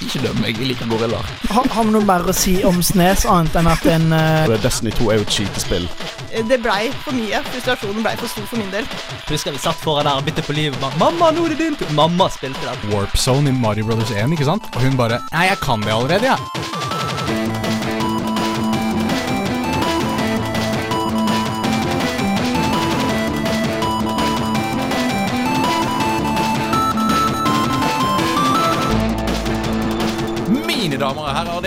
Ikke døm meg, jeg liker gorillaer. Har, har vi noe mer å si om Snes, annet enn at en uh... Destiny 2 er jo et skytespill. Det blei for mye. Frustrasjonen blei for stor for min del. Husker vi satt foran der og byttet på livet. Bare, 'Mamma, nå er det din! Mamma spilte den. Warp Zone i Mario Brothers 1, ikke sant? Og hun bare Nei, jeg kan det allerede, jeg.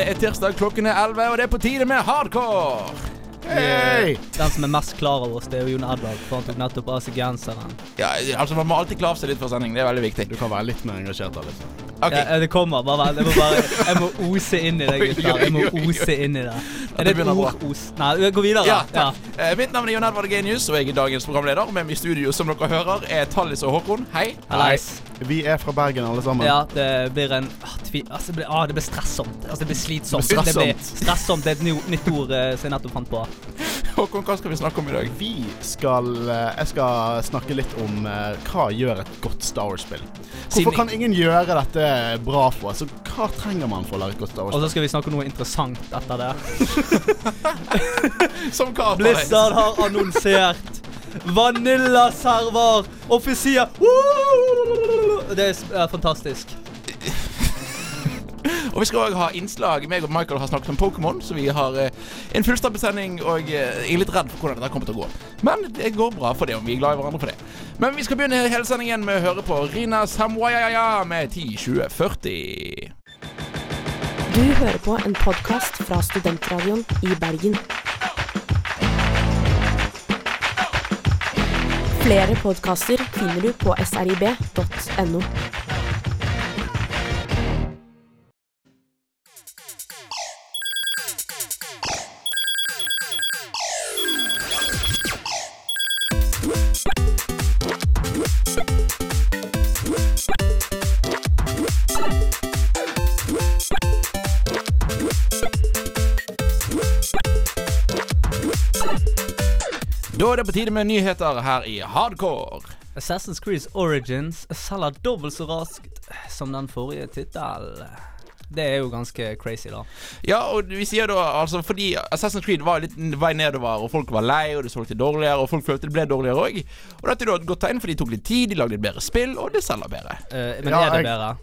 Det er tirsdag klokken er 11, og det er på tide med hardcore. Hey! Den som er mest klar over oss, det er jo Jon Edvard, for han tok nettopp av seg genseren. Ja, altså Man må alltid klare seg litt før sending. Det er veldig viktig. Du kan være litt mer engasjert der, liksom. Ok, Ja, det kommer. bare vent. Jeg må bare Jeg må ose inn i det, gutter. Jeg må ose inn i det. det Er det et begynner ord? Os? Nei, vi går videre. Ja, Ja. Eh, mitt navn er Jon Edvard Genius, og jeg er dagens programleder. Med meg i studio, som dere hører, er Tallis og Håkon. Hei. Hallais. Vi er fra Bergen, alle sammen. Ja, det blir en ah, altså, det, blir, ah, det blir stressomt. Altså, det blir slitsomt. Det blir Det blir stressomt. stressomt. Det er et nytt ord eh, som jeg nettopp fant på. Håkon, hva skal vi snakke om i dag? Vi skal eh, Jeg skal snakke litt om eh, hva gjør et godt Star Wars-spill. Hvorfor kan ingen gjøre dette bra for oss? Så hva trenger man for å lage et godt Star Wars-spill? Og så skal vi snakke om noe interessant etter det. Som hva? Blizzard har annonsert Vanilla-server Det er fantastisk. Og vi skal òg ha innslag. Meg og Michael har snakket om Pokémon, så vi har eh, en fullstappet sending. Og eh, jeg er litt redd for hvordan dette kommer til å gå. Men det går bra for det, om vi er glad i hverandre for det. Men vi skal begynne hele sendingen med å høre på Rina Samwayaya med 10-20-40. Du hører på en podkast fra Studentradioen i Bergen. Flere podkaster finner du på srib.no. Da er det på tide med nyheter her i Hardcore. Assassin's Creed Origins selger dobbelt så raskt som den forrige tittelen. Det er jo ganske crazy, da. Ja, og vi sier da altså fordi Assassin's Creed var litt vei nedover, og folk var lei, og det solgte dårligere, og folk følte det ble dårligere òg. Og dette er da et godt tegn, for de tok litt tid, de lagde et bedre spill, og det selger bedre. Uh, men Ja, er det jeg- bedre?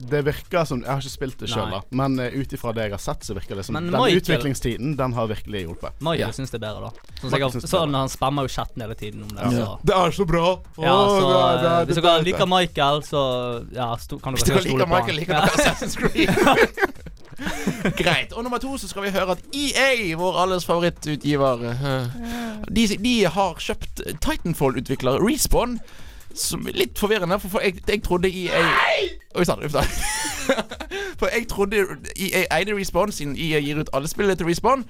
Det virker som Jeg har ikke spilt det sjøl, da. Men uh, ut ifra det jeg har sett, så virker det som Men den Michael- utviklingstiden, den har virkelig hjulpet. Michael yeah. syns det er bedre, da. Sånn, det er sånn bedre. Han spammer jo chatten hele tiden om det. Så. Det er så bra! Ja, så det er- eh, Hvis dere er- liker Michael, så ja, sto, kan dere stole på han. Michael, liker Ja. dere Assassin's Creed. Greit. Og nummer to så skal vi høre at EA, vår alles favorittutgiver, eh, de, de har kjøpt Titanfall-utvikler Respawn. Som er litt forvirrende, for, for jeg, jeg trodde EA Oi sann. uff da. For jeg trodde EA eide Respawn, siden EA gir ut alle spillene til Respawn.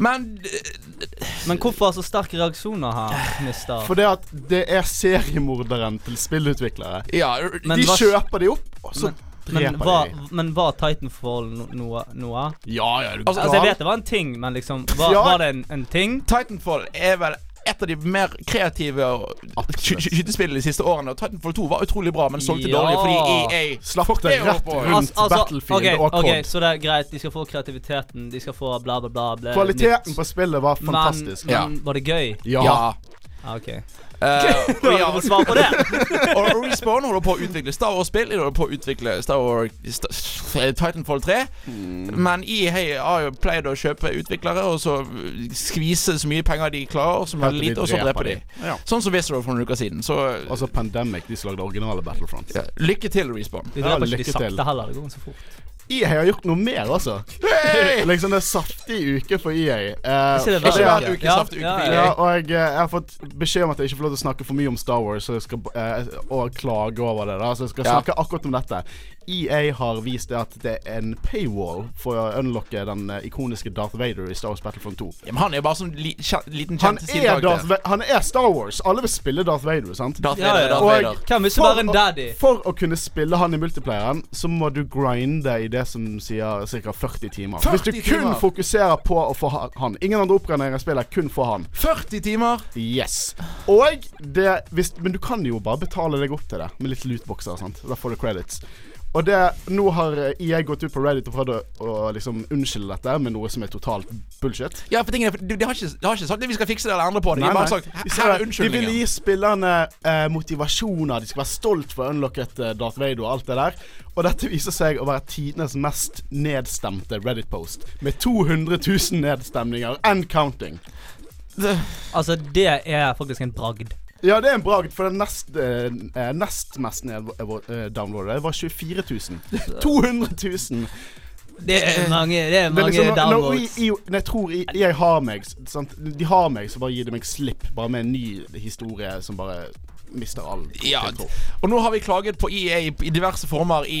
Men eh, Men hvorfor så sterke reaksjoner her, mister? For det at det er seriemorderen til spillutviklere. ja Men de hva- kjøper de opp, og så Men- Men dreper var, de. men var Titanfall noe, noe? Ja, ja, du Altså, Altså, jeg vet det var en ting, men liksom Var, Ja. var det en, en ting? Titanfall er vel et av de mer kreative skytespillene de siste årene. Og Titanfall 2 var utrolig bra, men solgte Ja. dårlig fordi EA Slapp det rett rundt altså, rundt Battlefield okay, og COD. Okay, Så det er greit, de skal få kreativiteten, de skal få bla, bla, bla. Kvaliteten nytt. på spillet var fantastisk. Men, Ja. var det gøy? Ja. Ja. Ah, ok. uh, og ja, må på det. og Respawn holder på å utvikle Star Wars-spill. De holder på å utvikle Star Wars Titanfall 3. Men EA har jo pleid å kjøpe utviklere og så skvise så mye penger de klarer, som er lite, og så dreper drepe de. de. Ja. Sånn som Visceral for noen uker siden. Så Altså Pandemic, de som lagde originale Battlefront. ja, lykke til, Respawn. De Ja, dreper ikke de sakte heller. Det går så fort. EA har gjort noe mer, altså. liksom det er saftig uke for EA. Uh, Ikke det Ikke hver uke ja, saftig uke ja, for ja. EA. Ja, og jeg, eh, jeg har fått beskjed om at jeg ikke får lov til å snakke for mye om Star Wars så jeg skal, uh, og klage over det. da Så jeg skal Ja. snakke akkurat om dette. EA har vist det at det er en paywall for å unlocke den eh, ikoniske Darth Vader i Star Wars Battlefront 2. Ja, men han er jo bare sånn li liten Han kjent er, Darth. Va- han er Star Wars. Alle vil spille Darth Vader, sant? Darth Ja, Vader, ja. Darth Og- Vader. Hvem vil ikke For være en å- daddy? For å kunne spille han i multiplayeren, så må du grinde i det som sier ca. 40 timer. 40 Hvis du kun timer? fokuserer på å få han Ingen andre oppgraderinger i spillet, kun få han. 40 timer! Yes. Og det hvis, Men du kan jo bare betale deg opp til det med litt lootboxer. sant? Da får du credits. Og det, nå har jeg gått ut på Reddit og prøvd å, liksom unnskylde dette med noe som er totalt bullshit. Ja, for tingene, de, de, har ikke, de har ikke sagt at vi skal fikse det eller endre på det. De har bare sagt her er de vil gi spillerne eh, motivasjoner. De skal være stolt for unlocket eh, Darth Vader og alt det der. Og dette viser seg å være tidenes mest nedstemte Reddit-post. Med 200 000 nedstemninger and counting. Altså, det er faktisk en bragd. Ja, det er en bragd, for den nest, eh, eh, nest mest eh, var 24 000. 200 000. Det er mange, det er Det er liksom, downloads. når, når jeg tror jeg, jeg har meg sant? De har meg, så bare gir de meg slipp. Bare med en ny historie som bare mister all Ja, og nå har vi klaget på EA i diverse former i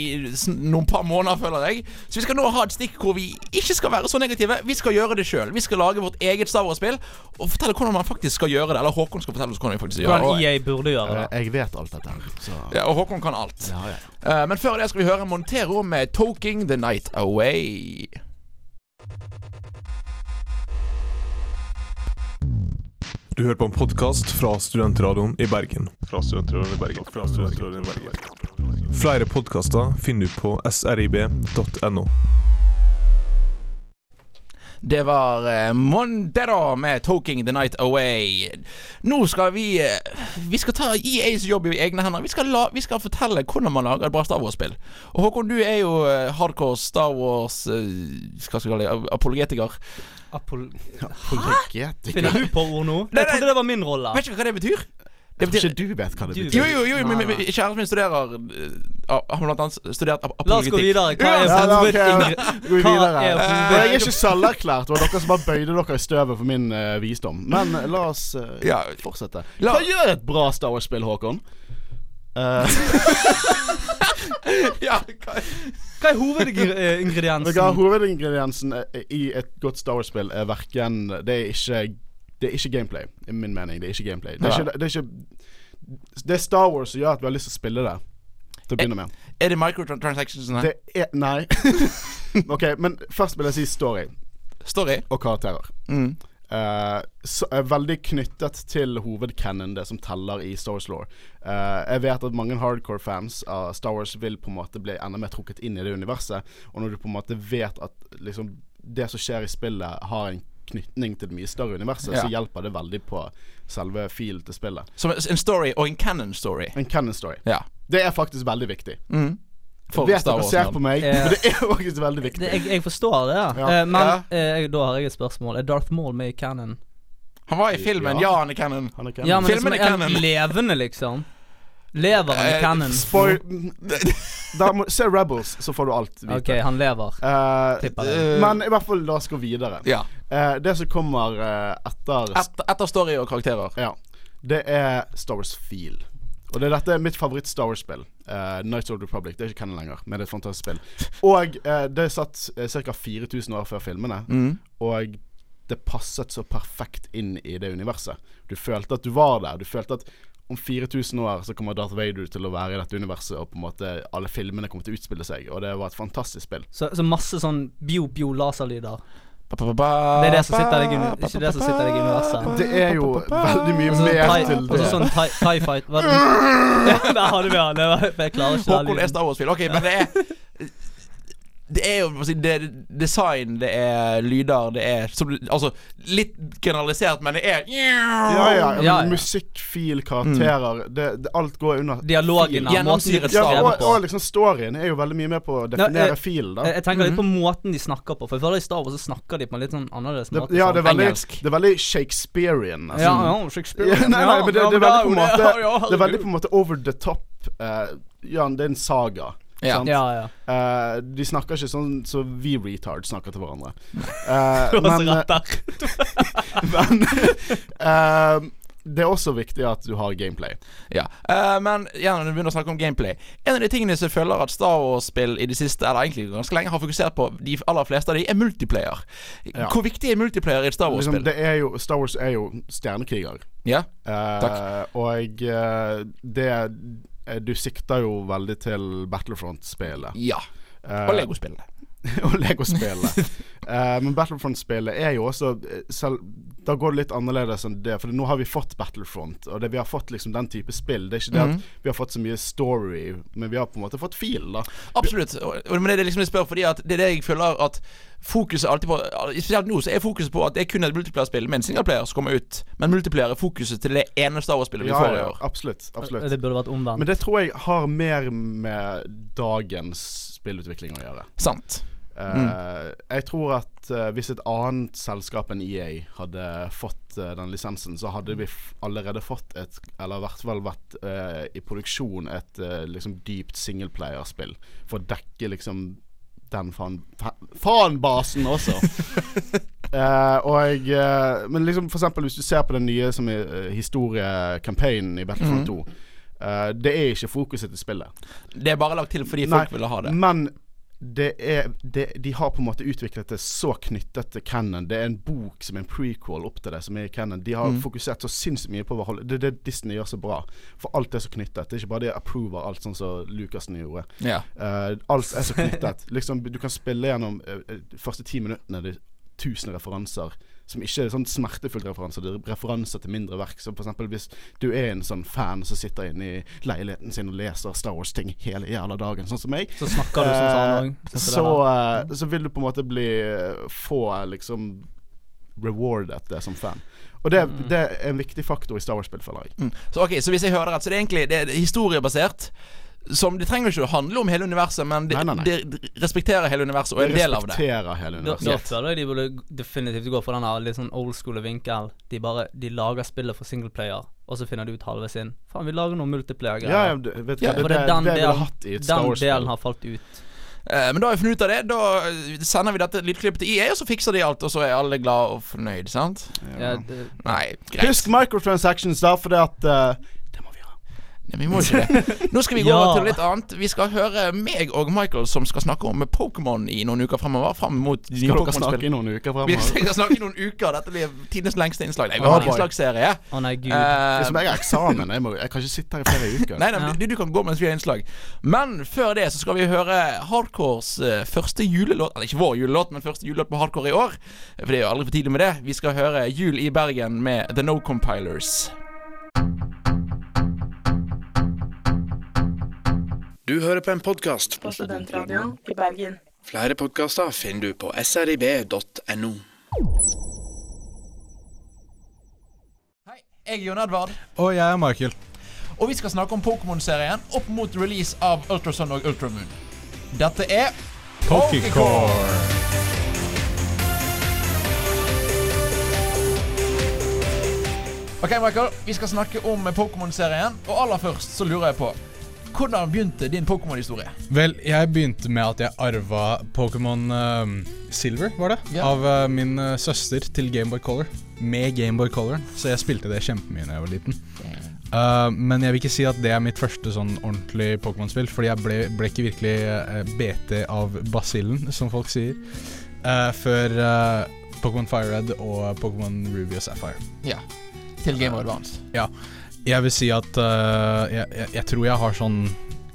noen par måneder, føler jeg. Så vi skal nå ha et stikk hvor vi ikke skal være så negative. Vi skal gjøre det sjøl. Vi skal lage vårt eget Star Wars-spill og fortelle hvordan man faktisk skal gjøre det. Eller Håkon skal fortelle oss hvordan vi faktisk gjør det. Hvordan EA burde gjøre det. Eh, Jeg vet alt dette her, ja, og Håkon kan alt. ja, ja. Eh, men før det skal vi høre Montero med 'Toking the Night Away'. Du hører på en podkast fra Studentradioen i Bergen. Fra Studentradioen i Bergen. Fra Studentradioen i Bergen. Flere podkaster finner du på srib.no. Det var eh, Montero med 'Toking the Night Away'. Nå skal vi eh, Vi skal ta EAs jobb i egne hender. Vi skal, la, vi skal fortelle hvordan man lager et bra Star Wars-spill. Og Håkon, du er jo eh, hardcore Star Wars eh, Hva skal jeg kalle det? Apologetiker. Apol Apologetikk. Finner du på ord nå? Jeg trodde det var min rolle. Vet ikke hva det betyr? Det Jeg tror betyr ikke du vet hva det betyr. jo, jo, jo, men, men, kjæresten min studerer eh, Har blant annet studert ap La oss gå videre. Hva er Ja, okay. er jeg er ikke selverklært. Det var dere som bare bøyde dere i støvet for min uh, visdom. Men uh, la oss uh, Ja. fortsette. Hva gjør et bra Star Wars-spill, Håkon? Eh, ja, hva- Hva er hovedingrediensen? Hva er hovedingrediensen i et godt Star Wars-spill er verken Det er ikke Det er ikke gameplay, i min mening. Det er ikke gameplay. Det er ikke, det er, ikke, det er Star Wars som gjør at vi har lyst til å spille det. Til å begynne med. er det microtransactionsene? Det er Nei. OK, men først vil jeg si story Story? og karakterer. Mm. Eh, så er veldig knyttet til hovedcanon, det som teller i Star Wars Law. jeg vet at mange hardcore fans av Star Wars vil på en måte bli enda mer trukket inn i det universet. Og når du på en måte vet at liksom det som skjer i spillet, har en knytning til det mye større universet, Ja. så hjelper det veldig på selve filen til spillet. Som en story og en canon story. En canon story. Ja. Det er faktisk veldig viktig. Mm. Jeg vet dere ser på meg, eh, men det er faktisk veldig viktig. Det, jeg, jeg forstår det, ja. Ja. Eh, men Ja. eh, da har jeg et spørsmål. Er Darth Maul med i canon? Han var i filmen. Ja. Ja, han er Cannon. Han er canon. Ja, men Filmen liksom, er er levende, liksom? Lever han i Eh, Da må, Se Rebels, så får du alt vite. OK, han lever. Eh, Tipper det. Eh, men i hvert fall da skal vi videre. Ja. Eh, det som kommer eh, etter Et, etter story og karakterer. Ja. Det er Star Wars Feel. Og det er dette er mitt favoritt-Star Wars-spill. Uh, Nights of the Republic. Det er ikke canon lenger, men det er et fantastisk spill. Og uh, det er satt uh, ca. 4000 år før filmene. Mm. Og det passet så perfekt inn i det universet. Du følte at du var der. Du følte at om 4000 år så kommer Darth Vader til å være i dette universet, og på en måte alle filmene kommer til å utspille seg. Og det var et fantastisk spill. Så, så masse sånn bio-bio-laserlyder. Det er det som sitter deg i ikke det som sitter deg i universet. Det er jo veldig mye altså, mer thai, til det. Altså sånn tie, thai fight hva er det? Der hadde vi han. Jeg klarer ikke Håkon er. Star Wars-film. Ok, men det er Det er jo det er design, det er lyder, det er som, Altså litt generalisert, men det er Ja, ja. Ja, ja. Musikk, fil, karakterer. Det, det, alt går under Dialogen av måten de Ja, på og, og liksom storyen er jo veldig mye med på å definere eh, filen, da. Jeg, jeg tenker litt på måten de snakker på. For jeg føler i Star Wars så snakker de på en litt sånn annerledes måte. ja, det er veldig, engelsk. det er veldig Shakespearean. nesten. ja, ja, Shakespearean. Nei, nei, men det, det er veldig på en måte ja, ja, Det er veldig på en måte over the top. Uh, ja, det er en saga. Ja. sant? Ja, ja. Uh, de snakker ikke sånn så vi retard snakker til hverandre. Uh, men der. men uh, det er også viktig at du har gameplay. Ja, uh, men igjen når du begynner å snakke om gameplay En av de tingene som jeg føler at Star Wars-spill i det siste, eller egentlig ganske lenge, har fokusert på, de aller fleste av de, er multiplayer. Ja. Hvor viktig er multiplayer i et Star Liksom, Wars-spill? det er jo, Star Wars er jo stjernekriger. ja? takk og uh, det eh, Du sikter jo veldig til Battlefront-spillet. ja. Eh, Og Lego-spillene. og Lego-spillet. uh, men Battlefront-spillet er jo også eh, selv, da går det litt annerledes enn det. For nå har vi fått Battlefront, og det, vi har fått liksom den type spill. Det er ikke det Mhm. at vi har fått så mye story, men vi har på en måte fått fil, da. Absolutt. Men det er liksom jeg spør fordi at det er det jeg føler at fokuset alltid på Spesielt nå så er fokuset på at det er kun et multiplayer-spill med en singleplayer som kommer ut. Men multiplayer er fokuset til det ene Star Wars-spillet vi Ja, får i år. absolutt. absolutt. Det burde vært omvendt. Men det tror jeg har mer med dagens spillutvikling å gjøre. Sant. Eh, Jeg tror at uh, hvis et annet selskap enn EA hadde fått uh, den lisensen, så hadde vi allerede fått et Eller i hvert fall vært i produksjon et liksom dypt singleplayerspill for å dekke liksom den faen fanbasen også. Og eh, Men liksom for eksempel hvis du ser på den nye som er historiekampanjen i Battlefront 2 eh, Det er ikke fokuset til spillet. Det er bare lagt til fordi Nei, folk ville ha det. Men det er det, De har på en måte utviklet det så knyttet til canon. Det er en bok som er en prequel opp til det, som er i canon. De har Mm. fokusert så sinnssykt mye på hva Det er det Disney gjør så bra. For alt er så knyttet. Det er ikke bare de approver alt sånn som Lucassen gjorde. Ja. Uh, alt er så knyttet. liksom, du kan spille gjennom eh, de første ti minuttene. Det er tusen referanser. Som ikke er sånn smertefull referanse, Det er referanser til mindre verk. Så eksempel hvis du er en sånn fan som sitter inne i leiligheten sin og leser Star Wars-ting hele jævla dagen, sånn som meg, Så snakker du som sånn òg. så, eh, så vil du på en måte bli eh, få liksom rewardet det som fan. Og det, det er en viktig faktor i Star Wars-spill, føler jeg. Mm. Så okay, så hvis jeg hører det rett, så det er egentlig det er historiebasert. Som Det trenger ikke å handle om hele universet, men det, Nei, nei, nei. det respekterer hele universet og er en del av det. hele Da, da føler jeg de burde definitivt gå for den litt sånn old school vinkel. De bare De lager spillet for singleplayer, og så finner de ut halvveis inn. Faen, vi lager noen multiplayer-greier. Ja, ja, du- vet du Ja, hva, for det, det er det, den det ville delen- hatt i et Den delen har falt ut. Eh, men da har vi funnet ut av det. Da eh, sender vi dette lydklippet til IE og så fikser de alt, og så er alle glad og fornøyd, sant? Ja, det, Nei, greit. Husk microtransactions, da, for det at eh, Det må vi ha. Nei, vi må ikke det. Nå skal vi gå Ja. over til litt annet. Vi skal høre meg og Michael som skal snakke om Pokémon i noen uker fremover. Fram mot nye Skal dere snakke i noen uker Vi skal snakke i noen uker. Dette blir tidenes lengste innslag. Nei, vi Oh, har en innslagsserie. Å nei, gud. Eh, Liksom, jeg har eksamen. Jeg, må, jeg kan ikke sitte her i flere uker. Nei, nei, Ja. du, du kan gå mens vi har innslag. Men før det så skal vi høre Hardcores eh, første julelåt Eller ikke vår julelåt, men første julelåt på Hardcore i år. For det er jo aldri for tidlig med det. Vi skal høre Jul i Bergen med The No Compilers. Du hører på en podkast. På Studentradioen i Bergen. Flere podkaster finner du på srib.no. Hei, jeg er Jon Edvard. Og jeg er Michael. Og vi skal snakke om Pokémon-serien opp mot release av Ultrasun og Ultramoon. Dette er Pokécore. Ok, Michael, vi skal snakke om Pokémon-serien. Og aller først så lurer jeg på Hvordan begynte din Pokémon-historie? Vel, jeg begynte med at jeg arva Pokémon uh, Silver, var det? Ja. Av uh, min uh, søster til Gameboy Color. Med Gameboy Color. Så jeg spilte det kjempemye da jeg var liten. Eh, men jeg vil ikke si at det er mitt første sånn ordentlig Pokémon-spill, fordi jeg ble, ble ikke virkelig uh, BT av basillen, som folk sier, eh, før Pokémon Fire Red og Pokémon Ruby og Sapphire. Ja. Til Game of Advance. Jeg vil si at uh, jeg, jeg, jeg tror jeg har sånn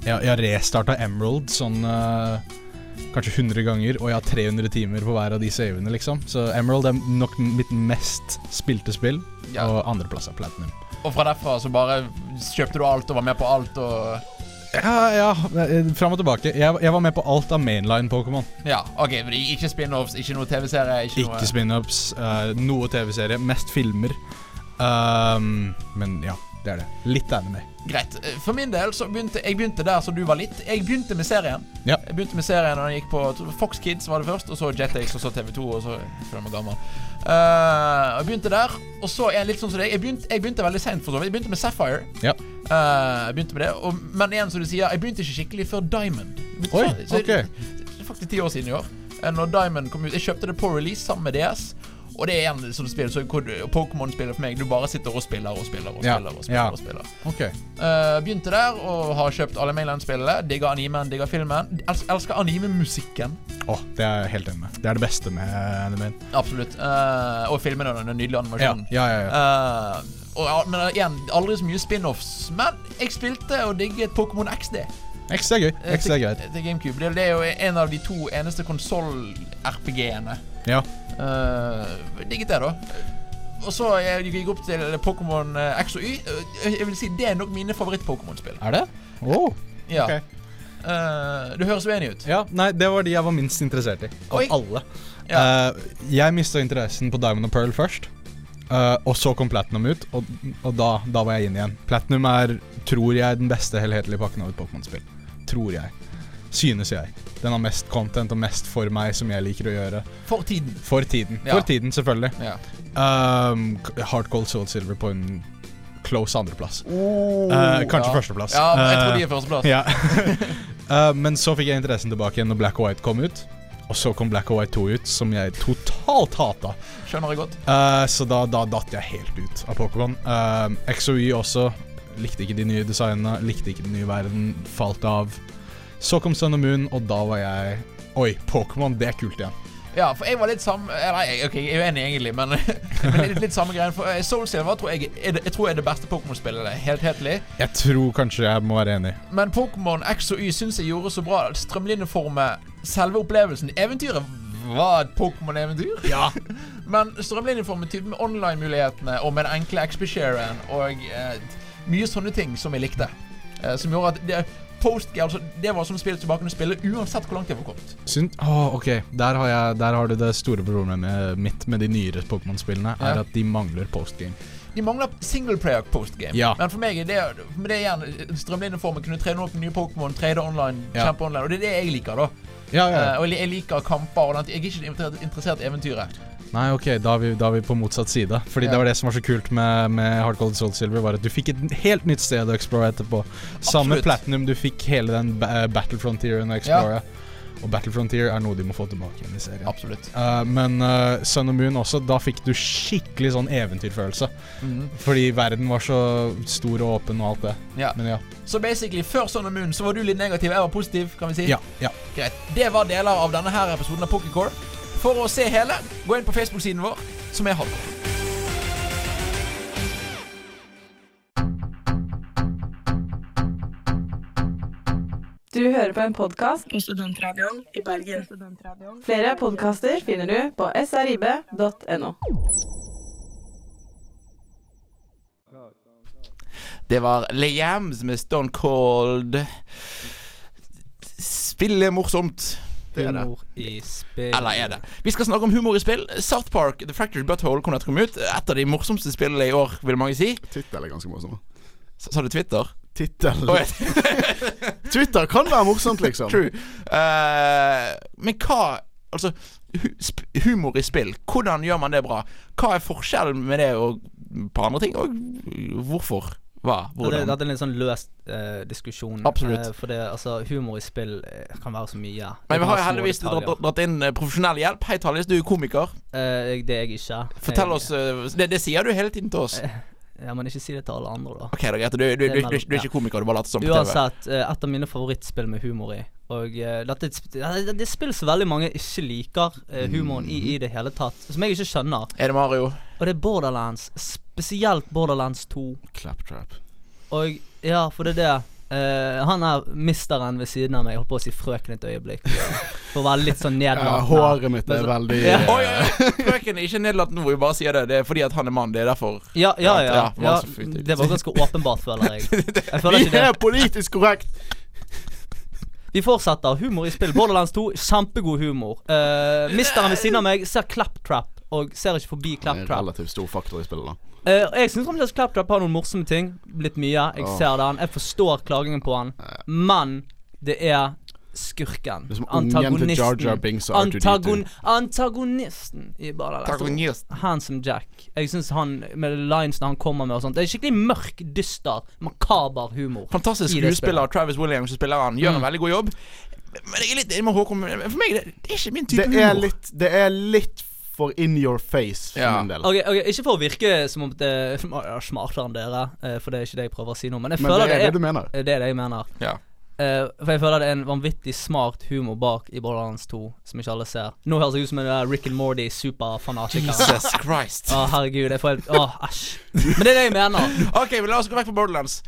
Jeg, jeg har restarta Emerald sånn uh, kanskje 100 ganger, og jeg har 300 timer på hver av de savene, liksom. Så Emerald er nok mitt mest spilte spill, Ja. og andreplass er Platinum. Og fra derfra så bare kjøpte du alt og var med på alt og Ja, ja, eh, fram og tilbake. Jeg, jeg var med på alt av mainline Pokémon. Ja, OK. Ikke spin-offs, ikke noe TV-serie, ikke, Ikke spin-ups, uh, noe TV-serie, mest filmer. Um, men ja, det er det. Litt anime. Greit. Eh, For min del så begynte jeg begynte der som du var litt. Jeg begynte med serien. Ja. Jeg begynte med serien da jeg gikk på Fox Kids var det først, og så Jetix, og så TV2, og så Før jeg var gammel. Uh, jeg begynte der, og så er jeg litt sånn som deg. Jeg begynte, jeg begynte veldig seint, for så vidt. Jeg begynte med Sapphire. Ja. Uh, jeg begynte med det og, Men igjen, som du sier, jeg begynte ikke skikkelig før Diamond. Oi, Så- ok. Det er faktisk ti år siden i år. Når Diamond kom ut Jeg kjøpte det på release sammen med DS. Og det er en sånn spill så hvor Pokémon-spillet for meg. Du bare sitter og spiller og spiller og Ja, spiller. og spiller, ja. og spiller. Ok. Uh, begynte der og har kjøpt alle Mainland-spillene. Digger animen, digger filmen. Els elsker anime-musikken. Åh, det er jeg helt enig med. Det er det beste med animen. Absolutt. Uh, og filmene og den nydelige Ja, animasjonen. ja, ja. ja. Uh, og, men igjen, aldri så mye spin-offs. Men jeg spilte og digget Pokémon XD. X er gøy. XD X er til- greit. Til GameCube. Det, det er jo en av de to eneste konsoll-RPG-ene. Ja. Uh, digget det, da. og så gikk jeg opp til Pokémon eh, X og Y. Eh, Jeg vil si Det er nok mine favoritt-Pokémon-spill. Er det? Oh. Ja. Ok. Uh, du høres uenig ut. Ja, nei, det var de jeg var minst interessert i. Av Oi. alle. Ja. Uh, jeg mista interessen på Diamond og Pearl først. Uh, og så kom Platinum ut, og, og da, da var jeg inn igjen. Platinum er, tror jeg, den beste helhetlige pakken av et Pokémon-spill. Tror jeg. Synes jeg. Den har mest content og mest for meg, som jeg liker å gjøre. For tiden. For tiden. Ja. For tiden, selvfølgelig. Ja. Um, Heart Gold Soul Silver på en close andreplass. Oh, uh, kanskje ja. førsteplass. Ja, jeg tror de Eh, er førsteplass. ja. uh, men så fikk jeg interessen tilbake igjen når Black og White kom ut. Og så kom Black og White 2 ut, som jeg totalt hata. Skjønner jeg godt. Eh, så da, da datt jeg helt ut av Pokémon. Uh, X og Y også. Likte ikke de nye designene, likte ikke den nye verden. Falt av. Så kom Sun og Moon, og da var jeg Oi, Pokémon, det er kult igjen. Ja, for jeg var litt samme Eller jeg, ok, jeg er uenig egentlig, men, men litt, litt samme greien. For SoulSilver Soul Silver tror jeg, det, jeg tror er det beste Pokémon-spillet. Helt hetlig. Jeg tror kanskje jeg må være enig. Men Pokémon X og Y syns jeg gjorde så bra. Strømlinjeformet selve opplevelsen. Eventyret var et Pokémon-eventyr. Ja. Men strømlinjeformet typen med online-mulighetene og med den enkle XP-sharen og eh, mye sånne ting som jeg likte. Eh, som gjorde at det, post, altså, det var som spillet tilbake kunne spille uansett hvor langt det var kommet. Syn Åh, ok. Der har, jeg, der har du det store problemet mitt med de nyere Pokémon-spillene. Ja. Er at de mangler postgame. De mangler singleplayer postgame. Ja. Men for meg er det, Med det igjen strømlinjeformen. Kunne trene opp nye Pokémon, trade online, Ja. kjempe online. Og det er det jeg liker, da. Ja, ja, ja. Uh, og jeg, liker kamper. Og jeg er ikke interessert i eventyret. Nei, ok, da er vi, da er vi på motsatt side. Fordi Ja. det var det som var så kult med, med Hard Cold Soul Silver, var at du fikk et helt nytt sted å explore etterpå. Samme Absolutt. Platinum, du fikk hele den ba Battle Frontieren å explore. Og Battle Frontier er noe de må få tilbake igjen i serien. Absolutt. Uh, men uh, Sun and Moon også, da fikk du skikkelig sånn eventyrfølelse. Mhm. Fordi verden var så stor og åpen og alt det. Ja. Men ja. Så basically, før Sun and Moon så var du litt negativ, jeg var positiv, kan vi si? Ja, ja. Greit. Det var deler av denne her episoden av Pokécore. For å se hele, gå inn på Facebook-siden vår, som er Hardcore. Du hører på en podkast på Studentradioen i Bergen. Flere podkaster finner du på srib.no. Det var Liams med Stone Cold. Spillet er morsomt. Det er det. Humor i spill. Eller er det? Vi skal snakke om humor i spill. South Park The Fractured Butthole kom nettopp ut. Et av de morsomste spillene i år, vil mange si. Tittel er ganske morsom. Sa du Twitter? Tittel Oi. Twitter kan være morsomt, liksom. True. Uh, men hva Altså, hu sp humor i spill. Hvordan gjør man det bra? Hva er forskjellen med det og på andre ting? Og hvorfor? Hva? Hvordan? dette er en litt sånn løs eh, diskusjon. Absolutt. Eh, for det, altså, humor i spill eh, kan være så mye. Men vi har jo heldigvis dratt, dratt inn eh, profesjonell hjelp. Hei, Tallis, du er komiker. Eh, det er jeg ikke. Fortell jeg, oss eh, det, det sier du hele tiden til oss. Ja, men ikke si det til alle andre, da. Ok, da. Du, du, du, du, er ikke komiker, du bare later som på TV. Uansett, et av mine favorittspill med humor i. Og dette er et sp- ja, det, det spill som veldig mange ikke liker humoren i i det hele tatt. Som jeg ikke skjønner. Er det Mario? Og det er Borderlands. Spesielt Borderlands 2. Claptrap. Og ja, for det er det. Uh, han er misteren ved siden av meg. Jeg holdt på å si frøken et øyeblikk. For å være litt sånn Ja, håret mitt er veldig Ja. eh, oi! Frøken er ikke nedlatt nå, vi bare sier det. Det er fordi at han er mann. Det er derfor. Ja, ja, ja. Ja, det var ganske åpenbart, føler jeg. Jeg føler Vi er politisk korrekt! Vi fortsetter. Humor i spill. Borderlands 2, kjempegod humor. Uh, misteren ved siden av meg ser Claptrap, og ser ikke forbi En Claptrap. relativt stor faktor i spillet, da. Uh, jeg syns fremdeles Claptrap har noen morsomme ting. Blitt mye. Jeg oh. ser den. Jeg forstår klagingen på han. Men det er skurken. Det er som ungen Jar Jar Binks Antagon antagonisten i Borderlands 2. Antagonist. Handsome Jack. Jeg syns han med linesene han kommer med og sånt Det er skikkelig mørk, dyster, makaber humor. Fantastisk skuespiller. Travis Williams som spiller han. Gjør en Mm. veldig god jobb. Men jeg er litt enig med Håkon. For meg det, det er ikke min type Det er humor. litt, det er litt for in your face for Ja. min del. Ok, okay, Ikke for å virke som om det er smartere enn dere, eh, for det er ikke det jeg prøver å si nå, men jeg Men føler det er det det du mener. er det er det jeg mener. Ja. Uh, for jeg føler det er en vanvittig smart humor bak i Borderlands 2, som ikke alle ser. Nå høres jeg ut som en Rick and Morty superfanatiker. Jesus Christ. Å, herregud. Jeg får helt Å, æsj. Men det er det jeg mener. Ok, men la oss gå vekk fra Borderlands.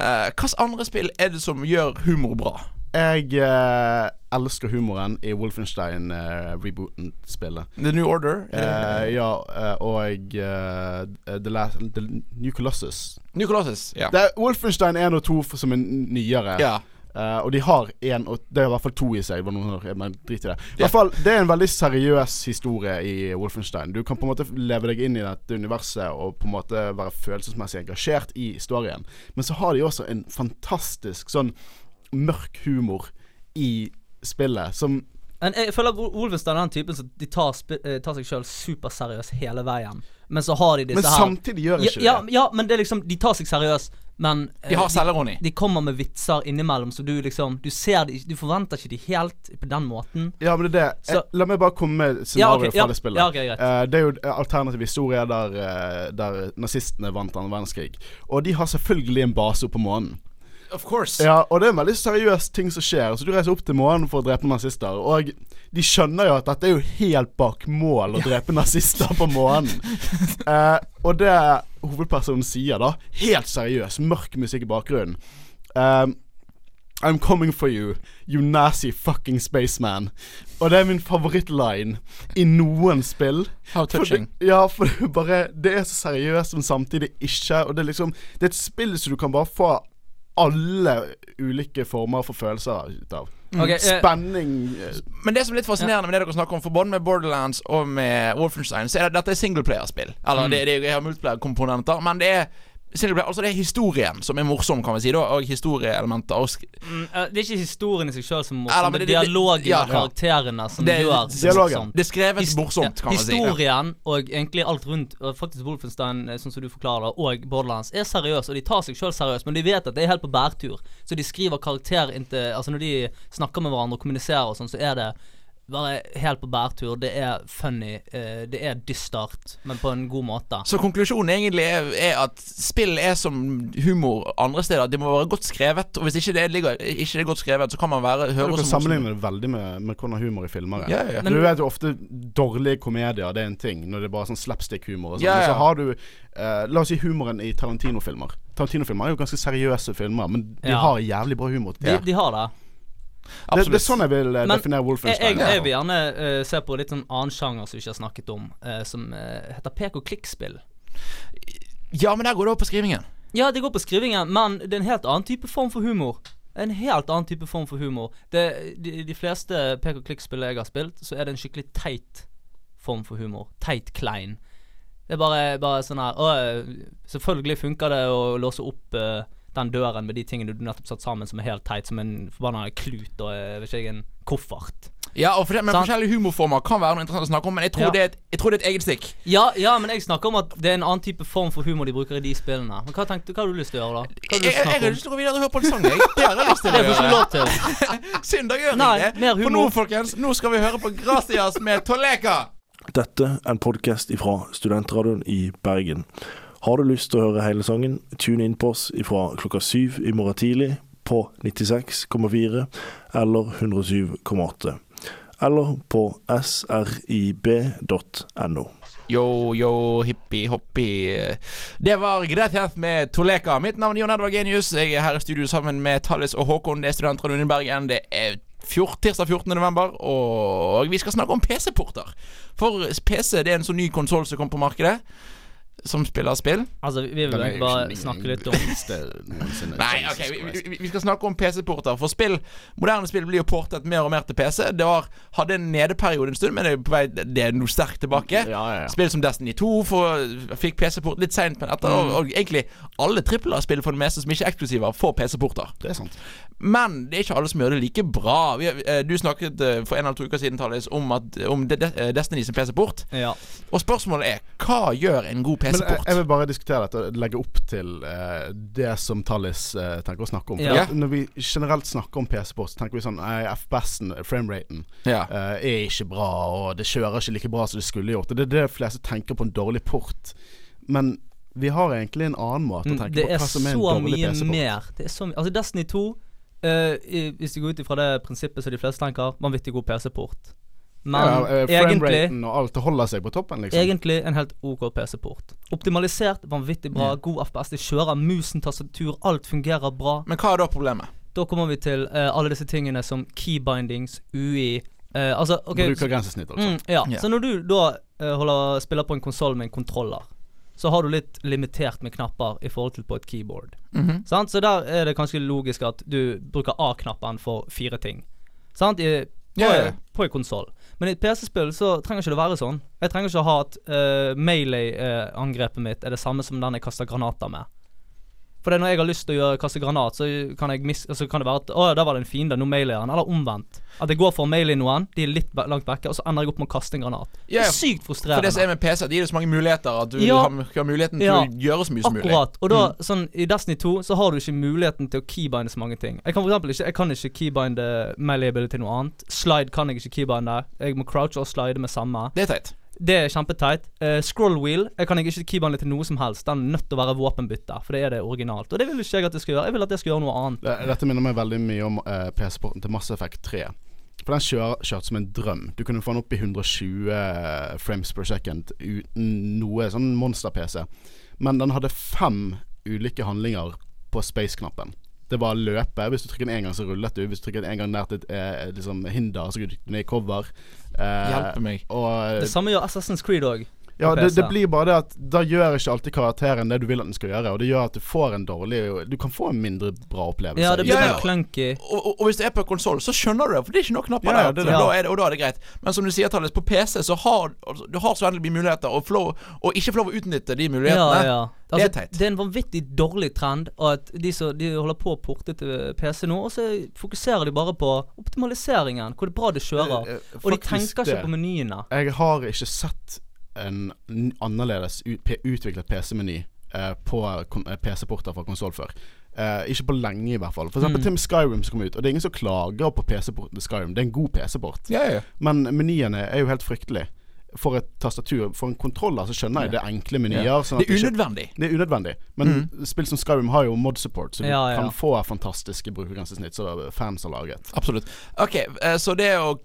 Uh, Hvilke andre spill er det som gjør humor bra? Jeg eh, elsker humoren i Wolfenstein-rebooten-spillet. The New Order. Eh, ja, eh, og eh, The, Last, The New Colossus. New Colossus. Ja. Er Wolfenstein 1 og 2 f- som er nyere. ja. Uh, og de har én og Det er i hvert fall to i seg. Men drit i det. I hvert fall, Det er en veldig seriøs historie i Wolfenstein. Du kan på en måte leve deg inn i dette universet og på en måte være følelsesmessig engasjert i historien. Men så har de også en fantastisk sånn mørk humor i spillet som Men jeg føler Wol- Wolfenstein er den typen som de tar, eh, tar seg sjøl superseriøst hele veien. Men så har de disse Men her samtidig gjør de ikke ja, det. ja, men det er liksom De tar seg seriøst, men eh, De har selvironi. de kommer med vitser innimellom, så du liksom Du ser de Du forventer ikke de helt på den måten. Ja, men det er det. Så- Eh, La meg bare komme med Ja, scenarioet ja, fra det spillet. ja, ok, greit. Eh, det er jo alternativ historie der, der nazistene vant annen verdenskrig. Og de har selvfølgelig en base oppe på månen. Of course. Ja, og det er en veldig seriøs ting som skjer. Så du reiser opp til månen for å drepe nazister. Og de skjønner jo at dette er jo helt bak mål å drepe nazister på månen. Eh, og det hovedpersonen sier, da, helt seriøs, mørk musikk i bakgrunnen eh, I'm coming for you, you nazi fucking spaceman. Og det er min favorittline i noen spill. How For touching. det, ja, for det, bare, det er så seriøst, men samtidig ikke. Og det er liksom Det er et spill som du kan bare få alle ulike former for følelser ut av. Ok, eh, Spenning eh, Men det som er litt fascinerende med det dere snakker om, for både med Borderlands og med Wolfenstein, så er det dette er singleplayerspill. Eller det, det, jeg har multiplayer-komponenter, men det er singleplayer, altså det er historien som er morsom, kan vi si, da, og historieelementer. Mm, eh, det er ikke historien i seg sjøl som er Eller, morsom, men det det- er dialogen ja, og karakterene som Det- gjør det dialogen. morsomt. det er skrevet Hist morsomt, kan man si. Ja. Historien og egentlig alt rundt, og faktisk Wolfenstein, eh, sånn som du forklarer det, og Borderlands, er seriøs, og de tar seg sjøl seriøst, men de vet at det er helt på bærtur. Så de skriver karakter inntil Altså når de snakker med hverandre og kommuniserer og sånn, så er det bare helt på bærtur. Det er funny, eh, det er dystert, men på en god måte. Så konklusjonen egentlig er, er at spill er som humor andre steder. Det må være godt skrevet. Og hvis ikke det, ligger, ikke det er godt skrevet, så kan man være Du høre kan som sammenligne det veldig med, med hvordan humor i filmer er. Ja, ja. du vet jo ofte dårlige komedier, det er en ting. Når det er bare sånn slapstick-humor og sånn. Ja, Men så har du eh, La oss si humoren i Tarantino-filmer. Tarantino-filmer er jo ganske seriøse filmer, men de Ja. har jævlig bra humor. De, de har det. Det, det er sånn jeg vil uh, Men definere Wolfenstein. jeg, jeg vil gjerne uh, se på litt sånn annen sjanger som vi ikke har snakket om, uh, som heter pek og klikk-spill. Ja, men der går det opp på skrivingen. Ja, det går på skrivingen, men det er en helt annen type form for humor. En helt annen type form for humor. Det, de, de fleste pek og klikk-spill jeg har spilt, så er det en skikkelig teit form for humor. Teit klein. Det er bare, bare sånn her å, Selvfølgelig funker det å låse opp eh, den døren med de tingene du nettopp satt sammen som er helt teit, som en forbanna klut og eh, vet ikke jeg, en koffert. Ja, og for men. Forskjellige humorformer kan være noe interessant å snakke om, men jeg tror, Ja. det, er jeg tror det er et eget stikk. Ja, ja, men jeg snakker om at det er en annen type form for humor de bruker i de spillene. Men hva tenkte, hva har du lyst til å gjøre, da? Hva har Jeg, du lyst til å har lyst til å gå videre og høre på en sang, jeg. Det har jeg lyst til Det å får ikke gjøre. lov til. Synd, gjør Nei, ikke det. For nå, folkens, nå skal vi høre på Gracias med Toleka. Dette er en podkast fra Studentradioen i Bergen. Har du lyst til å høre hele sangen, tune inn på oss fra klokka syv i morgen tidlig på 96,4 eller 107,8. Eller på srib.no. Yo, yo, hippie, hoppie. Det var Gracias med Toleka. Mitt navn er Jon Edvard Genius. Jeg er her i studio sammen med Tallis og Håkon. Det er studentradioen i Bergen. Det er tirsdag 14. november, og vi skal snakke om PC-porter. For PC det er en sånn ny konsoll som kom på markedet, som spiller spill. Altså, vi vi vil bare snakke litt om. Nei, ok, vi, vi, vi skal snakke om PC-porter. For spill, moderne spill blir jo portet mer og mer til PC. Det var, hadde en nedeperiode en stund, men det er på vei Det er noe sterkt tilbake. Ja, ja, ja. Spill som Destiny 2 for, fikk PC-port litt seint, men etter og, og egentlig alle trippel A-spill for det meste som ikke er eksklusive, får PC-porter. Det er sant. Men det er ikke alle som gjør det like bra. Vi, eh, du snakket eh, for en eller to uker siden Thales, om, at, om de, de, eh, Destiny sin PC-port. Ja. Og spørsmålet er hva gjør en god Men jeg, PC-port? jeg vil bare diskutere dette og legge opp til uh, det som Tallis uh, tenker å snakke om. Ja. Når vi generelt snakker om PC-port, så tenker vi sånn Nei, FPS-en, frameraten, Ja. uh, er ikke bra, og det kjører ikke like bra som det skulle gjort. Og Det er det de fleste tenker på en dårlig port. Men vi har egentlig en annen måte å tenke Mm, Det på er hva som er en dårlig PC-port. mer. Det er så mye mer. Altså, Destiny 2, Uh, i, hvis du går ut ifra det prinsippet som de fleste tenker, vanvittig god PC-port. Men ja, uh, egentlig og alt holder seg på toppen, liksom. Egentlig en helt OK PC-port. Optimalisert, vanvittig bra, god FPS. Det kjører musen, tastatur, alt fungerer bra. Men hva er da problemet? Da kommer vi til uh, alle disse tingene som keybindings, UI uh, Altså, OK Brukergrensesnitt, altså. Mm, ja. Yeah. Så når du da eh, holder, spiller på en konsoll med en kontroller, så har du litt limitert med knapper i forhold til på et keyboard. Mhm. Sant? Så der er det kanskje logisk at du bruker A-knappen for fire ting. Sant? I, på, yeah. på en konsoll. Men i et PC-spill så trenger ikke det være sånn. Jeg trenger ikke ha at uh, melee-angrepet mitt er det samme som den jeg kaster granater med. For det når jeg har lyst til å gjøre, kaste granat, så kan, så kan det være at Å, der var det en fiende, nå mailer jeg han. Eller omvendt. At jeg går for å maile noen, de er litt langt vekke, og så ender jeg opp med å kaste en granat. Det Ja, er sykt frustrerende. For det som er med PC, de gir deg så mange muligheter at du Ja. har, muligheten til Ja. å gjøre så mye som mulig. Akkurat. Og da, Mm. sånn i Destiny 2 så har du ikke muligheten til å keybinde så mange ting. Jeg kan for eksempel ikke Jeg kan ikke keybinde maileability ability til noe annet. Slide kan jeg ikke keybinde. Jeg må crouche og slide med samme. Det er teit. Det er kjempeteit. Uh, scroll wheel jeg kan jeg ikke keybinde til noe som helst. Den er nødt til å være våpenbytte, for det er det originalt. Og det vil ikke jeg at det skal gjøre. Jeg vil at det skal gjøre noe annet. Dette minner meg veldig mye om uh, PC-porten til Mass Effect 3. For den kjør, kjørte som en drøm. Du kunne få den opp i 120 frames per second uten noe sånn monster-PC. Men den hadde fem ulike handlinger på space-knappen. Det var løpe. Hvis du trykker den en gang, så rullet du. Hvis du trykker den en gang nært et eh, liksom hinder, så gikk du ned i cover. Eh, Hjelpe meg. Og Det samme gjør Assassin's Creed òg. Ja, det, det blir bare det at da gjør ikke alltid karakteren det du vil at den skal gjøre. Og det gjør at du får en dårlig Du kan få en mindre bra opplevelse. Ja, det blir Ja, ja. clunky. Og, og, og hvis det er på konsoll, så skjønner du det, for det er ikke noen knapper Ja, ja, der. er så er det. Og da er det greit. Men som du sier, Tallis, på PC så har altså, du har så endelig mye muligheter, og, flow, og ikke få lov å utnytte de mulighetene. Ja, ja. Det er Altså, teit. det er en vanvittig dårlig trend Og at de, som, de holder på å porte til PC nå, og så fokuserer de bare på optimaliseringen. Hvor det bra det kjører. Eh, eh, Og de tenker ikke det. på menyene. Jeg har ikke sett en annerledes utviklet PC-meny eh, på eh, PC-porter fra konsoll før. Eh, ikke på lenge, i hvert fall. For eksempel Mm. Tim Skyrim som kom ut. Og det er ingen som klager på PC-porten Skyrim. Det er en god PC-port. Yeah, yeah. Men menyene er jo helt fryktelige. For et tastatur For en kontroller så skjønner jeg det er enkle menyer. Ja. Sånn Det er ikke- unødvendig. Det er unødvendig. Men spill som Skyrim har jo mod support, så du Ja, ja. kan få fantastiske brukergrensesnitt som fans har laget. Absolutt. Ok, eh, så det å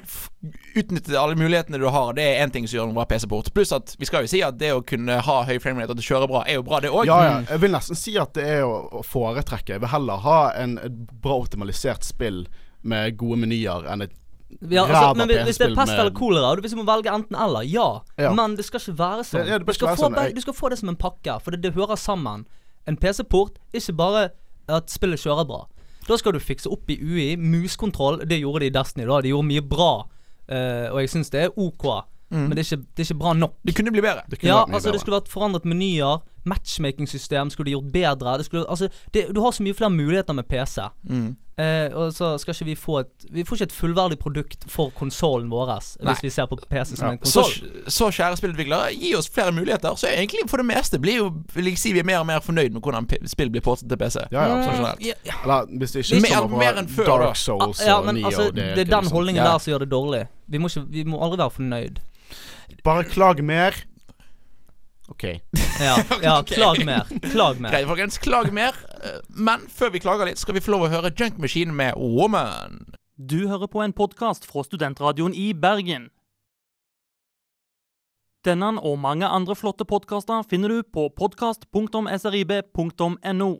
utnytte alle mulighetene du har, det er én ting som gjør en bra PC-port. Pluss at vi skal jo si at det å kunne ha høy framerate og at det kjører bra, er jo bra, det òg. Ja, ja. Jeg vil nesten si at det er å foretrekke. Jeg vil heller ha en et bra optimalisert spill med gode menyer enn et Ja, altså, men hvis, hvis det er pest eller kolera, og hvis du må velge enten eller, ja. Ja. Men det skal ikke være sånn. Det- ja, det du, skal sånn. be- du skal få det som en pakke, for det, det hører sammen. En PC-port, ikke bare at spillet kjører bra. Da skal du fikse opp i UI. Muskontroll, det gjorde de i Destiny. da De gjorde mye bra, uh, og jeg syns det er OK. Men det er, ikke, det er ikke bra nok. Det kunne bli bedre. Det kunne Ja, altså, bedre. det skulle vært forandret menyer. Matchmaking-system skulle de gjort bedre. Det skulle, altså, det, du har så mye flere muligheter med PC. Mm. Eh, og så skal ikke vi få et Vi får ikke et fullverdig produkt for konsollen vår, Nei. hvis vi ser på PC som Ja. en Så, konsoll. så kjære spillutviklere, gi oss flere muligheter. Så egentlig for det meste blir jo Vil jeg si vi er mer og mer fornøyd med hvordan spill blir portet til PC. Ja, ja, Sånn absolutt. generelt. Ja, ja. Eller hvis det ikke Mer- kommer mer enn før. Dark Souls ja, og Nio Neo altså, det, det er den liksom- holdningen Ja. der som gjør det dårlig. Vi må, ikke, vi må aldri være fornøyd. Bare klag mer. OK. Ja, ja klag mer. Klag mer. Greit, folkens. Klag mer. Men før vi klager litt, skal vi få lov å høre Junk Machine med Woman. Du hører på en podkast fra Studentradioen i Bergen. Denne og mange andre flotte podkaster finner du på podkast.srib.no.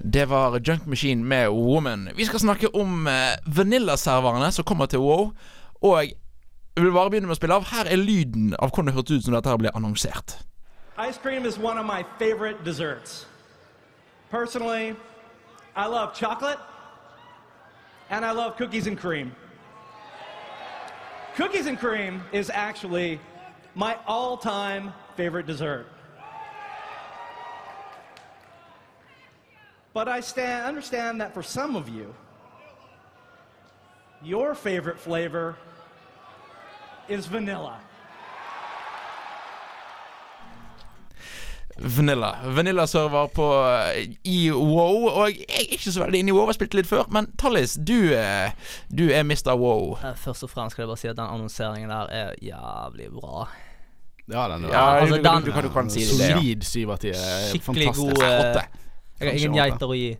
Det var Junk Machine med Woman. Vi skal snakke om eh, Vanilla-serverne som kommer til WoW. Og jeg vil bare begynne med å spille av. Her er lyden av hvordan det hørtes ut som dette her ble annonsert. Ice cream is one of my favorite desserts. Personally, I love chocolate and I love cookies and cream. Cookies and cream is actually my all time favorite dessert. But I stand, understand that for some of you, your favorite flavor is vanilla. Vanilla. Vanilla-server på eh, i WoW. Og jeg er ikke så veldig inne i WoW, jeg har spilt litt før. Men Tallis, du, eh, du er Mr. WoW. Eh, Først og fremst skal jeg bare si at den annonseringen der er jævlig bra. Ja, den er Ja, altså, du, den- du, kan, du kan si det. Solid syv av ti. Skikkelig god Åtte. Jeg har ingen geiter å gi.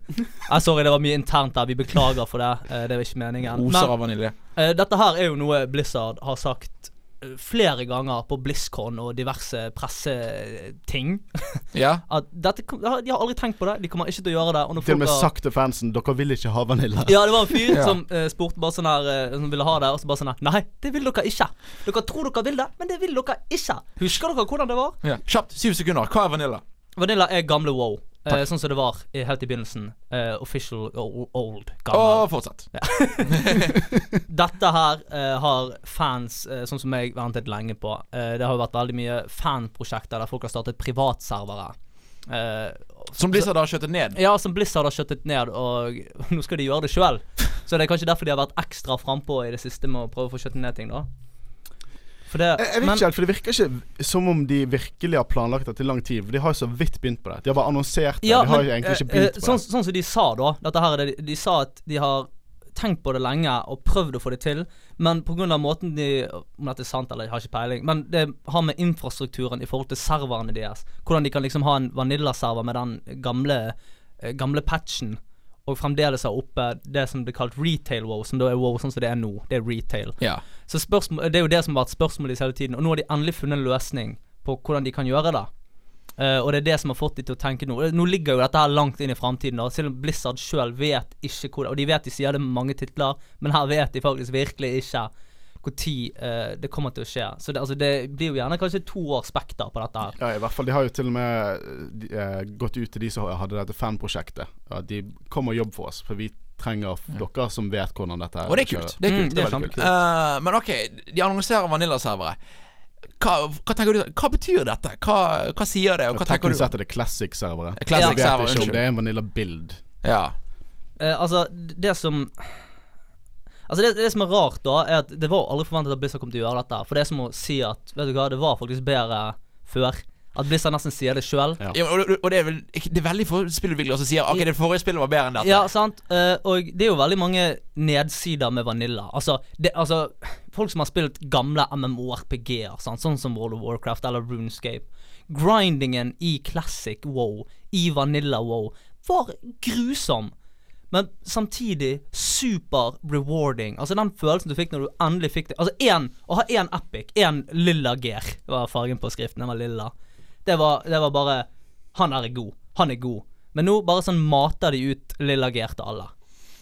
Ah, sorry, det var mye internt der. Vi beklager for det. Det var ikke meningen. Oser av vanilje. eh, dette her er jo noe Blizzard har sagt flere ganger på BlizzCon og diverse presseting Ja. at dette kom, De har aldri tenkt på det. De kommer ikke til å gjøre det. Og når Til og med har- sagt til fansen Dere vil ikke ha vanilla. ja, det var en fyr Ja. som uh, spurte bare sånn her uh, Som ville ha det, og så bare sånn her Nei, det vil dere ikke. Dere tror dere vil det, men det vil dere ikke. Husker dere hvordan det var? Ja. Kjapt, syv sekunder. Hva er Vanilla? Vanilla er gamle wow. Eh, sånn som det var i, helt i begynnelsen. Eh, official old old. Og fortsatt fortsett. Ja. Dette her eh, har fans, eh, sånn som jeg, ventet lenge på. Eh, det har jo vært veldig mye fanprosjekter der folk har startet privatservere. Eh, Som Blizzard har skjøttet ned? Ja, som Blizzard har skjøttet ned, og nå skal de gjøre det sjøl. Så det er kanskje derfor de har vært ekstra frampå i det siste med å prøve å få skjøttet ned ting, da. Det, Jeg, jeg vet ikke helt, for Det virker ikke som om de virkelig har planlagt dette i lang tid. For De har jo så vidt begynt på det. De har bare annonsert det. Ja, de har men, egentlig ikke eh, begynt eh, på sånn, det. sånn som de sa da Dette her er de, de sa at de har tenkt på det lenge og prøvd å få det til, men pga. måten de Om dette er sant eller jeg har ikke peiling, men det har med infrastrukturen i forhold til serverne deres. Hvordan de kan liksom ha en Vanilla-server med den gamle, eh, gamle patchen, og fremdeles har oppe det som blir kalt retail wow, som da er wow sånn som det er nå. Det er retail. Ja. Så det er jo det som har vært spørsmålet deres hele tiden, og nå har de endelig funnet en løsning på hvordan de kan gjøre det. Uh, og det er det som har fått de til å tenke nå. Nå ligger jo dette her langt inn i framtiden. Selv om Blizzard sjøl vet ikke hvordan Og de vet de sier det med mange titler, men her vet de faktisk virkelig ikke når uh, det kommer til å skje. Så det, altså, det blir jo gjerne kanskje to års spekter på dette her. Ja, i hvert fall. De har jo til og med de, uh, gått ut til de som hadde dette fanprosjektet. Ja, de kom og jobb for oss, for vi trenger dere som vet hvordan dette er. Og det er kult. Det er kult. veldig kult. Uh, men OK, de annonserer Vanilla-servere. Hva, hva tenker du Hva betyr dette? Hva, hva sier det? Og hva tenker du? sett er det classic-servere. Classic jeg vet ikke om det er en vanilla build. Ja. Uh, altså, det som Altså det, det som er rart, da, er at det var aldri forventet at Blizzard kom til å gjøre dette. For det er som å si at Vet du hva, det var faktisk bedre før. At Blizzard nesten sier det sjøl. Ja, og, og, og det er vel Det er veldig få spillutviklere som sier OK, det forrige spillet var bedre enn dette. Ja, sant. Uh, og det er jo veldig mange nedsider med Vanilla. Altså, det, altså Folk som har spilt gamle MMORPG-er, sånn som World of Warcraft eller RuneScape. Grindingen i classic WoW, i Vanilla WoW, var grusom. Men samtidig super rewarding. Altså Den følelsen du fikk når du endelig fikk det Altså én, Å ha én epic, én lilla gear var fargen på skriften. Den var lilla. Det var, det var bare Han er god. Han er god. Men nå bare sånn mater de ut lilla gear til alle.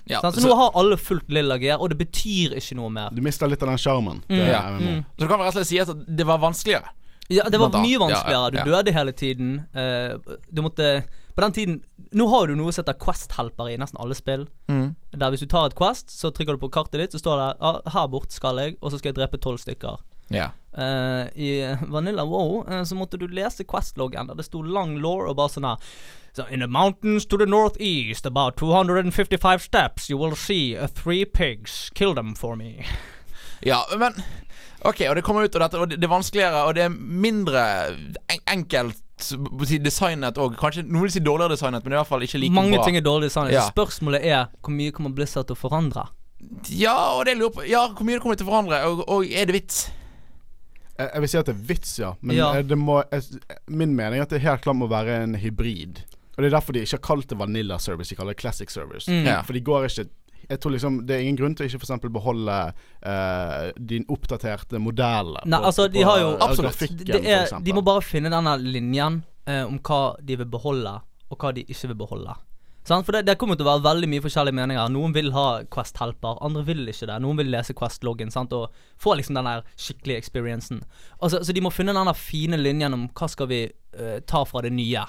Ja, så, så- nå har alle fullt lilla gear, og det betyr ikke noe mer. Du mister litt av den sjarmen. Mm. Ja. Mm. Så du kan rett og slett si at det var vanskeligere? Ja, det var mye vanskeligere. Du døde hele tiden. Eh, du måtte På den tiden Nå har du noe som heter Quest-helper i nesten alle spill. Mm. Der hvis du tar et Quest, så trykker du på kartet ditt, så står det ah, 'Her bort skal jeg', og så skal jeg drepe tolv stykker. Ja. Eh, I Vanilla WoW uh, så måtte du lese Quest-loggen, der det sto lang law og bare sånn her So in the mountains to the northeast, about 255 steps, you will see uh, three pigs. Kill them for me. Ja, men OK, og det kommer ut og, dette, og det, det er vanskeligere, og det er mindre en, enkelt designet og kanskje Noen vil si dårligere designet, men i hvert fall ikke like Mange bra. ting er dårlig designet. Ja. Spørsmålet er hvor mye kommer Blizzard til å forandre? Ja, og det lurer på Ja, hvor mye det kommer til å forandre, og, og er det vits? Jeg, jeg vil si at det er vits, ja. Men Ja. eh, det må jeg, Min mening er at det helt klart må være en hybrid. Og Det er derfor de ikke har kalt det Vanilla Service, de kaller det Classic Service. Mm. Ja. For de går ikke jeg tror liksom Det er ingen grunn til å ikke eksempel beholde eh, din oppdaterte modell Nei, på- altså, de på, har jo Absolutt. grafikken, er, De må bare finne denne linjen eh, om hva de vil beholde, og hva de ikke vil beholde. Sant? For det, det kommer til å være veldig mye forskjellige meninger. Noen vil ha Quest-helper, andre vil ikke det. Noen vil lese Quest-loggen sant? og få liksom den der skikkelige experiencen. Altså, så de må finne den der fine linjen om hva skal vi uh, ta fra det nye,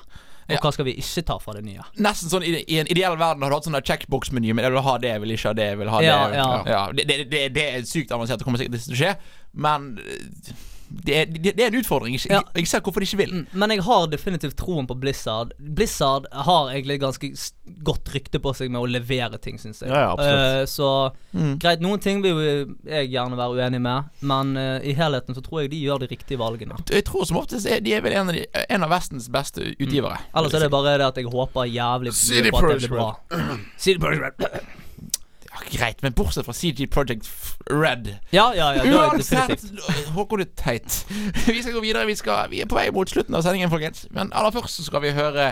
og Ja. hva skal vi ikke ta fra det nye. Nesten sånn i, I en ideell verden har du hatt sånn checkbox-meny, men jeg vil ha det, jeg vil ikke ha det, jeg vil ha Ja, det. ja. det, det, det, det er sykt avansert, det kommer sikkert til å skje, men eh, det er, det, det er en utfordring. Jeg, Ja. jeg ser hvorfor de ikke vil. Mm, Men jeg har definitivt troen på Blizzard. Blizzard har egentlig ganske godt rykte på seg med å levere ting, syns jeg. Ja, ja. Eh, så Mm. greit, noen ting vil jeg gjerne være uenig med, men uh, i helheten så tror jeg de gjør de riktige valgene. Jeg tror som oftest er de er vel en av, de, en av Vestens beste utgivere. Ellers er det bare det at jeg håper jævlig på at det blir bra. CD Projekt Red. Greit, men bortsett fra CG Project Red Ja, ja, ja. det Uansett. Håkon er teit. Vi skal gå videre. Vi, skal, vi er på vei mot slutten av sendingen, folkens. Men aller først så skal vi høre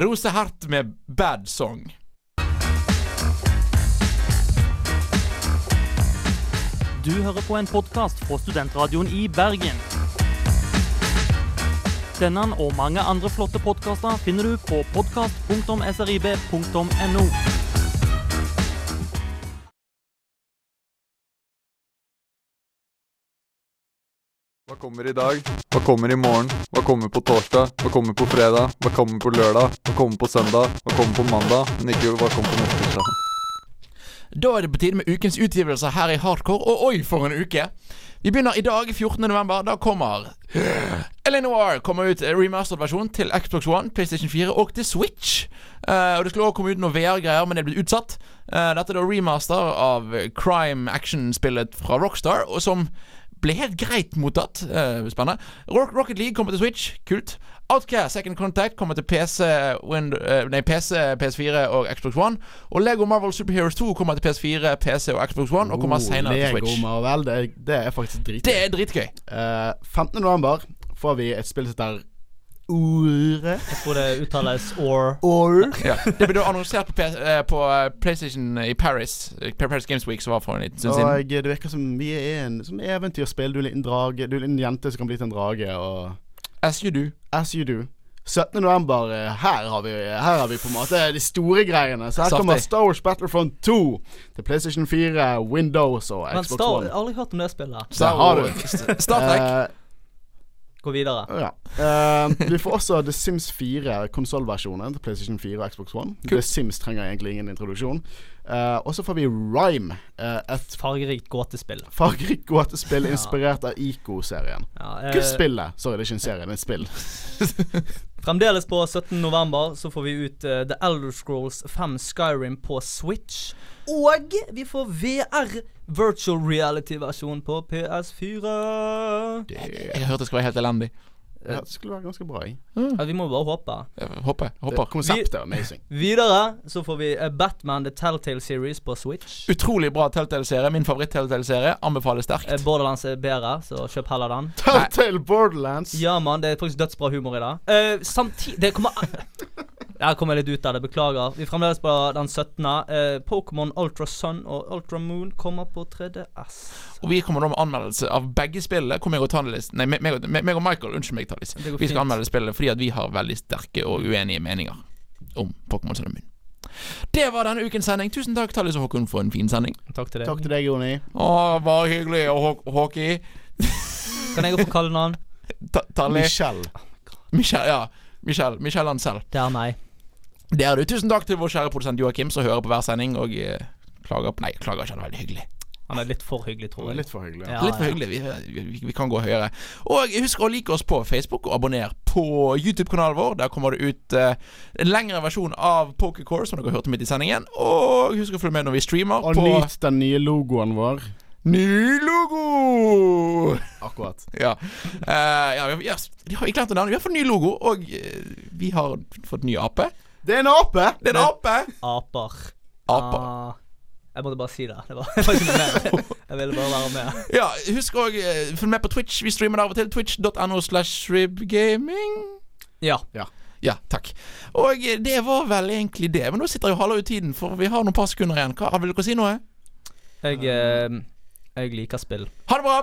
Rose Hart med Bad Song. Du Du hører på en podkast fra Studentradioen i Bergen. Denne og mange andre flotte podkaster finner du på podkast.srib.no. Hva kommer i dag? Hva kommer i morgen? Hva kommer på torsdag? Hva kommer på fredag? Hva kommer på lørdag? Hva kommer på søndag? Hva kommer på mandag? Men ikke hva kommer på neste. Da er det på tide med ukens utgivelser her i Hardcore, og oi, for en uke! Vi begynner i dag, 14. november. Da kommer Eleanor kommer ut remastered versjon til Xbox One, PlayStation 4 og til Switch. Uh, og Det skulle også komme ut noen VR-greier, men det blitt utsatt. Uh, dette er da remaster av crime action-spillet fra Rockstar, og som ble helt greit mottatt. Uh, spennende. Rocket League kommer til Switch. Kult. Outcast Second Contact kommer til PC, Wind, uh, nei, PC, PS4 og Xbox One. Og Lego Marvel Superheroes 2 kommer til PS4, PC og Xbox One, og kommer Oh, senere til Lego Switch. Marvel, det, er- det er faktisk dritgøy. Det er dritgøy. Uh, 15. november får vi et spill som heter Ore. Jeg tror det uttales or. Or. Ja. Det ble da annonsert på, eh, på eh, PlayStation i Paris. eh, Paris Games Week, som var for en liten stund siden. Og det virker som vi er en sånn eventyrspill. Du er en drage Du er en jente som kan bli til en drage. Og As you do. As you do. 17. november, her har vi, her har vi på en måte de store greiene. Så her Saftig. kommer Star Wars Battlefront 2 til PlayStation 4, Windows og Men Xbox Star, One. jeg har aldri hørt om det spillet. Star, har. Star Trek. Eh, Gå videre. Ja. Uh, vi får også The Sims 4, konsollversjonen til PlayStation 4 og Xbox One. The Sims trenger egentlig ingen introduksjon. Uh, og så får vi Rhyme, Uh, et Fargerikt gåtespill. fargerikt gåtespill inspirert av ICO-serien. Ja, eh, Ikke spillet. Sorry, det er ikke en serie, det er et spill. Fremdeles på 17. november så får vi ut eh, The Elder Scrolls 5 Skyrim på Switch. Og vi får VR virtual reality-versjon på PS4. Jeg hørte det skulle være helt elendig. Ja, det skulle være ganske bra. jeg. Ja, vi må bare håpe. Håpe. håper. håper. Konseptet er amazing. Videre så får vi eh, Batman The Telltale Series på Switch. Utrolig bra Telltale-serie. Min favoritt-Telltale-serie. Anbefales sterkt. Eh, Borderlands er bedre, så kjøp heller den. Telltale Borderlands. Ja, mann. Det er faktisk dødsbra humor i det. Uh, Samtidig Det kommer Jeg kommer litt ut av det, beklager. Vi er fremdeles på den 17. Eh, Pokémon Ultra Sun og Ultra Moon kommer på 3DS. Og vi kommer da med anmeldelse av begge spillene. Hvor meg og Tannelis Nei, meg, meg, meg og Michael, unnskyld meg, Tannelis. Vi skal fint. anmelde spillet fordi at vi har veldig sterke og uenige meninger om Pokémon Sun og Moon. Det var denne ukens sending. Tusen takk, Tallis og Håkon, for en fin sending. Takk til deg. Takk til deg, Joni. Å, bare hyggelig. Og Hå- Håki. Kan jeg få kallenavn? Ta- Talli. Michelle. Michelle, ja. Michelle, Michelle Ansel. Det er meg. Det er du. Tusen takk til vår kjære produsent Joakim, som hører på hver sending og eh, klager på Nei, klager ikke. Han er veldig hyggelig. Han er litt for hyggelig, tror jeg. Litt for hyggelig. Ja, Litt for hyggelig. Vi, vi, vi kan gå høyere. Og husk å like oss på Facebook, og abonner på YouTube-kanalen vår. Der kommer det ut eh, en lengre versjon av Pokercore, som dere hørte midt i sendingen. Og husk å følge med når vi streamer Og på nyt den nye logoen vår. Ny logo! Akkurat. Ja. Uh, ja vi, har, vi har glemt å nevne Vi har fått ny logo, og uh, vi har fått ny ape. Det er en ape! Det er en ape! Aper. Aper. Ah, jeg måtte bare si det. Det var, det var ikke noe mer. Jeg ville bare være med. Ja, husk òg uh, følg med på Twitch. Vi streamer der av og til. Twitch.no slash ribgaming. Ja. Ja. Ja, takk. Og eh, det var vel egentlig det. Men nå sitter jo halve ut tiden, for vi har noen par sekunder igjen. Hva, vil dere si noe? Jeg, eh, jeg liker spill. Ha det bra!